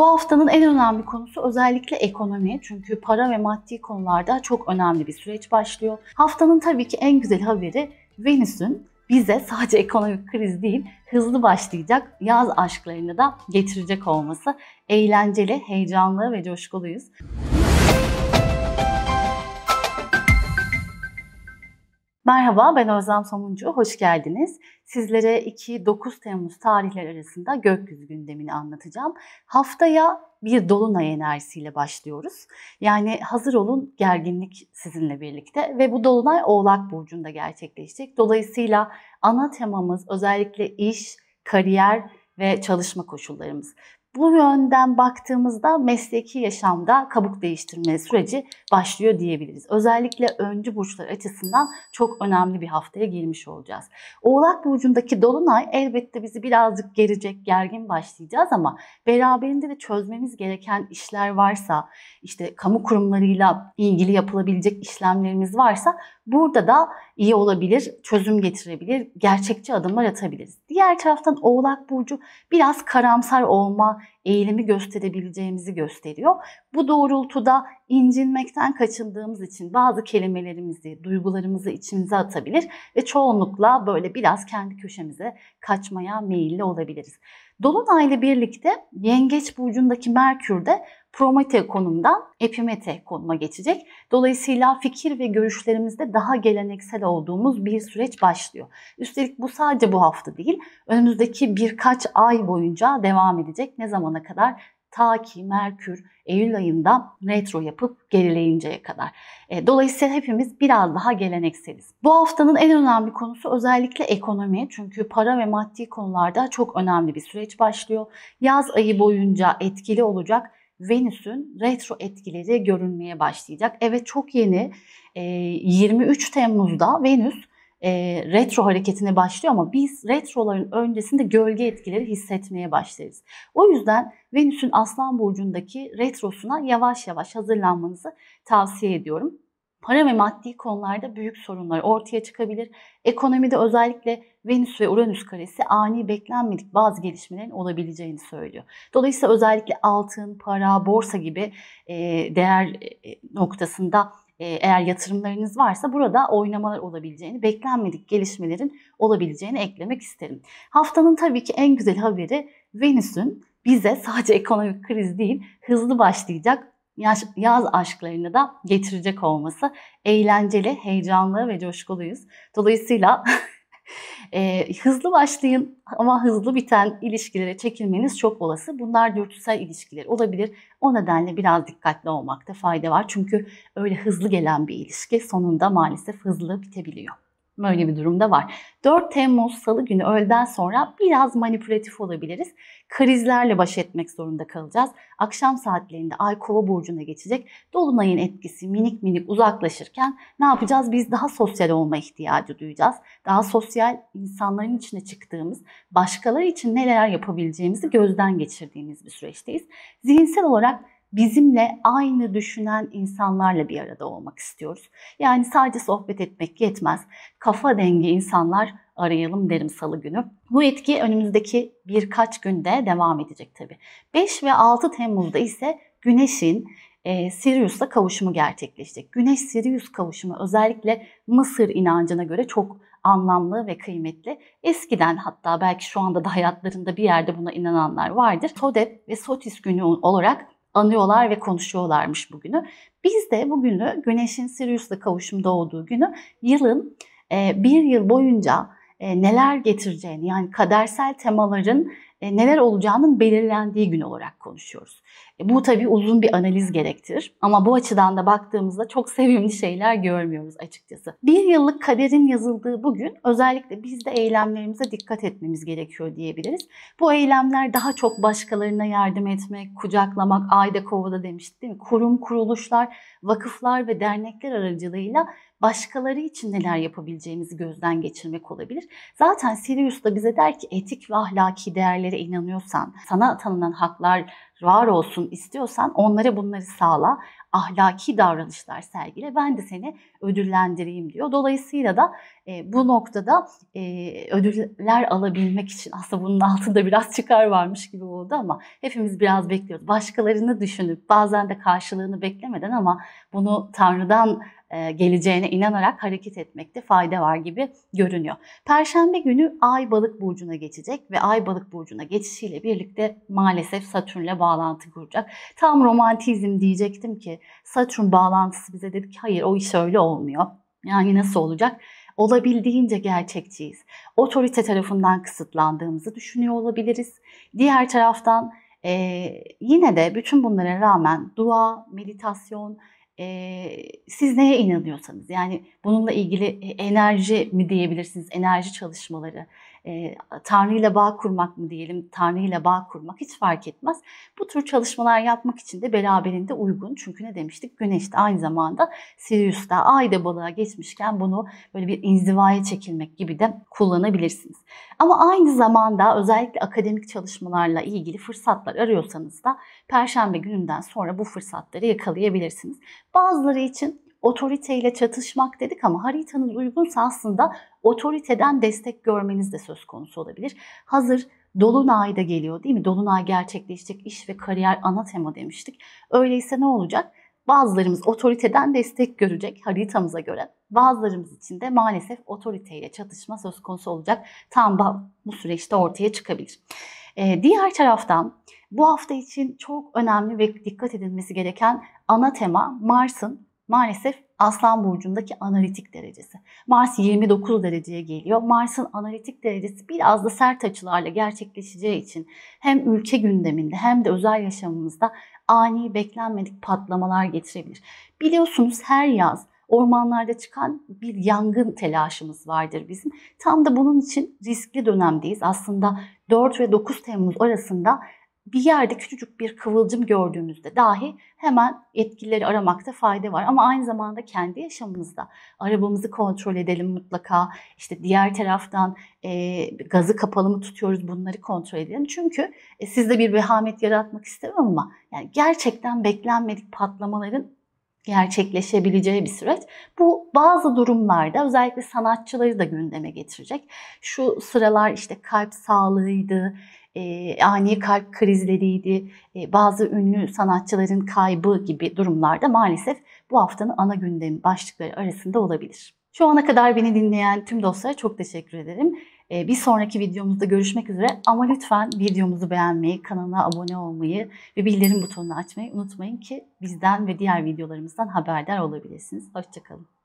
Bu haftanın en önemli konusu özellikle ekonomi. Çünkü para ve maddi konularda çok önemli bir süreç başlıyor. Haftanın tabii ki en güzel haberi Venüs'ün bize sadece ekonomik kriz değil, hızlı başlayacak yaz aşklarını da getirecek olması. Eğlenceli, heyecanlı ve coşkuluyuz. Merhaba, ben Özlem Somuncu. Hoş geldiniz. Sizlere 2-9 Temmuz tarihler arasında gökyüzü gündemini anlatacağım. Haftaya bir dolunay enerjisiyle başlıyoruz. Yani hazır olun gerginlik sizinle birlikte ve bu dolunay Oğlak Burcu'nda gerçekleşecek. Dolayısıyla ana temamız özellikle iş, kariyer ve çalışma koşullarımız. Bu yönden baktığımızda mesleki yaşamda kabuk değiştirme süreci başlıyor diyebiliriz. Özellikle öncü burçlar açısından çok önemli bir haftaya girmiş olacağız. Oğlak burcundaki dolunay elbette bizi birazcık gerecek, gergin başlayacağız ama beraberinde de çözmemiz gereken işler varsa, işte kamu kurumlarıyla ilgili yapılabilecek işlemlerimiz varsa burada da iyi olabilir, çözüm getirebilir, gerçekçi adımlar atabiliriz. Diğer taraftan Oğlak burcu biraz karamsar olma eğilimi gösterebileceğimizi gösteriyor. Bu doğrultuda incinmekten kaçındığımız için bazı kelimelerimizi, duygularımızı içimize atabilir ve çoğunlukla böyle biraz kendi köşemize kaçmaya meyilli olabiliriz. Dolunay ile birlikte Yengeç burcundaki Merkür de Promete konumdan Epimete konuma geçecek. Dolayısıyla fikir ve görüşlerimizde daha geleneksel olduğumuz bir süreç başlıyor. Üstelik bu sadece bu hafta değil, önümüzdeki birkaç ay boyunca devam edecek. Ne zamana kadar? Ta ki Merkür Eylül ayında retro yapıp gerileyinceye kadar. E, dolayısıyla hepimiz biraz daha gelenekseliz. Bu haftanın en önemli konusu özellikle ekonomi. Çünkü para ve maddi konularda çok önemli bir süreç başlıyor. Yaz ayı boyunca etkili olacak Venüs'ün retro etkileri görünmeye başlayacak. Evet çok yeni 23 e, Temmuz'da Venüs e, retro hareketine başlıyor ama biz retroların öncesinde gölge etkileri hissetmeye başlarız. O yüzden Venüs'ün Aslan Burcu'ndaki retrosuna yavaş yavaş hazırlanmanızı tavsiye ediyorum para ve maddi konularda büyük sorunlar ortaya çıkabilir. Ekonomide özellikle Venüs ve Uranüs karesi ani beklenmedik bazı gelişmelerin olabileceğini söylüyor. Dolayısıyla özellikle altın, para, borsa gibi değer noktasında eğer yatırımlarınız varsa burada oynamalar olabileceğini, beklenmedik gelişmelerin olabileceğini eklemek isterim. Haftanın tabii ki en güzel haberi Venüs'ün bize sadece ekonomik kriz değil, hızlı başlayacak yaz, yaz aşklarını da getirecek olması eğlenceli, heyecanlı ve coşkuluyuz. Dolayısıyla e, hızlı başlayın ama hızlı biten ilişkilere çekilmeniz çok olası. Bunlar dürtüsel ilişkiler olabilir. O nedenle biraz dikkatli olmakta fayda var. Çünkü öyle hızlı gelen bir ilişki sonunda maalesef hızlı bitebiliyor. Böyle bir durumda var. 4 Temmuz Salı günü öğleden sonra biraz manipülatif olabiliriz. Krizlerle baş etmek zorunda kalacağız. Akşam saatlerinde Ay Kova burcuna geçecek. Dolunayın etkisi minik minik uzaklaşırken ne yapacağız? Biz daha sosyal olma ihtiyacı duyacağız. Daha sosyal insanların içine çıktığımız, başkaları için neler yapabileceğimizi gözden geçirdiğimiz bir süreçteyiz. Zihinsel olarak bizimle aynı düşünen insanlarla bir arada olmak istiyoruz. Yani sadece sohbet etmek yetmez. Kafa dengi insanlar arayalım derim salı günü. Bu etki önümüzdeki birkaç günde devam edecek tabii. 5 ve 6 Temmuz'da ise Güneş'in e, Sirius'la kavuşumu gerçekleşecek. Güneş-Sirius kavuşumu özellikle Mısır inancına göre çok anlamlı ve kıymetli. Eskiden hatta belki şu anda da hayatlarında bir yerde buna inananlar vardır. Todep ve Sotis günü olarak anıyorlar ve konuşuyorlarmış bugünü. Biz de bugünü Güneş'in Sirius'la kavuşumda olduğu günü yılın bir yıl boyunca neler getireceğini yani kadersel temaların e, neler olacağının belirlendiği gün olarak konuşuyoruz. E, bu tabii uzun bir analiz gerektirir ama bu açıdan da baktığımızda çok sevimli şeyler görmüyoruz açıkçası. Bir yıllık kaderin yazıldığı bugün özellikle biz de eylemlerimize dikkat etmemiz gerekiyor diyebiliriz. Bu eylemler daha çok başkalarına yardım etmek, kucaklamak, ayda kovada demiştik değil mi? Kurum, kuruluşlar, vakıflar ve dernekler aracılığıyla başkaları için neler yapabileceğimizi gözden geçirmek olabilir. Zaten Sirius da bize der ki etik ve ahlaki değerlere inanıyorsan, sana tanınan haklar var olsun istiyorsan onlara bunları sağla, ahlaki davranışlar sergile, ben de seni ödüllendireyim diyor. Dolayısıyla da e, bu noktada e, ödüller alabilmek için aslında bunun altında biraz çıkar varmış gibi oldu ama hepimiz biraz bekliyoruz. Başkalarını düşünüp bazen de karşılığını beklemeden ama bunu Tanrı'dan geleceğine inanarak hareket etmekte fayda var gibi görünüyor. Perşembe günü Ay Balık burcuna geçecek ve Ay Balık burcuna geçişiyle birlikte maalesef Satürn'le bağlantı kuracak. Tam romantizm diyecektim ki Satürn bağlantısı bize dedi ki hayır o iş öyle olmuyor. Yani nasıl olacak? olabildiğince gerçekçiyiz. Otorite tarafından kısıtlandığımızı düşünüyor olabiliriz. Diğer taraftan e, yine de bütün bunlara rağmen dua, meditasyon, e, siz neye inanıyorsanız yani bununla ilgili enerji mi diyebilirsiniz, enerji çalışmaları, e, Tanrı ile bağ kurmak mı diyelim, Tanrı ile bağ kurmak hiç fark etmez. Bu tür çalışmalar yapmak için de beraberinde uygun. Çünkü ne demiştik? Güneş de aynı zamanda Sirius'ta ayda balığa geçmişken bunu böyle bir inzivaya çekilmek gibi de kullanabilirsiniz. Ama aynı zamanda özellikle akademik çalışmalarla ilgili fırsatlar arıyorsanız da Perşembe gününden sonra bu fırsatları yakalayabilirsiniz. Bazıları için otoriteyle çatışmak dedik ama haritanız uygunsa aslında otoriteden destek görmeniz de söz konusu olabilir. Hazır Dolunay da geliyor değil mi? Dolunay gerçekleşecek iş ve kariyer ana tema demiştik. Öyleyse ne olacak? Bazılarımız otoriteden destek görecek haritamıza göre. Bazılarımız için de maalesef otoriteyle çatışma söz konusu olacak. Tam bu süreçte ortaya çıkabilir. Ee, diğer taraftan bu hafta için çok önemli ve dikkat edilmesi gereken ana tema Mars'ın maalesef Aslan Burcu'ndaki analitik derecesi. Mars 29 dereceye geliyor. Mars'ın analitik derecesi biraz da sert açılarla gerçekleşeceği için hem ülke gündeminde hem de özel yaşamımızda ani beklenmedik patlamalar getirebilir. Biliyorsunuz her yaz ormanlarda çıkan bir yangın telaşımız vardır bizim. Tam da bunun için riskli dönemdeyiz. Aslında 4 ve 9 Temmuz arasında bir yerde küçücük bir kıvılcım gördüğümüzde dahi hemen etkileri aramakta fayda var. Ama aynı zamanda kendi yaşamımızda arabamızı kontrol edelim mutlaka. İşte diğer taraftan e, gazı kapalı mı tutuyoruz bunları kontrol edelim. Çünkü e, sizde bir vehamet yaratmak istemem ama yani gerçekten beklenmedik patlamaların gerçekleşebileceği bir süreç. Bu bazı durumlarda özellikle sanatçıları da gündeme getirecek. Şu sıralar işte kalp sağlığıydı, e, ani kalp krizleriydi, e, bazı ünlü sanatçıların kaybı gibi durumlarda maalesef bu haftanın ana gündem başlıkları arasında olabilir. Şu ana kadar beni dinleyen tüm dostlara çok teşekkür ederim. Bir sonraki videomuzda görüşmek üzere ama lütfen videomuzu beğenmeyi, kanala abone olmayı ve bildirim butonunu açmayı unutmayın ki bizden ve diğer videolarımızdan haberdar olabilirsiniz. Hoşçakalın.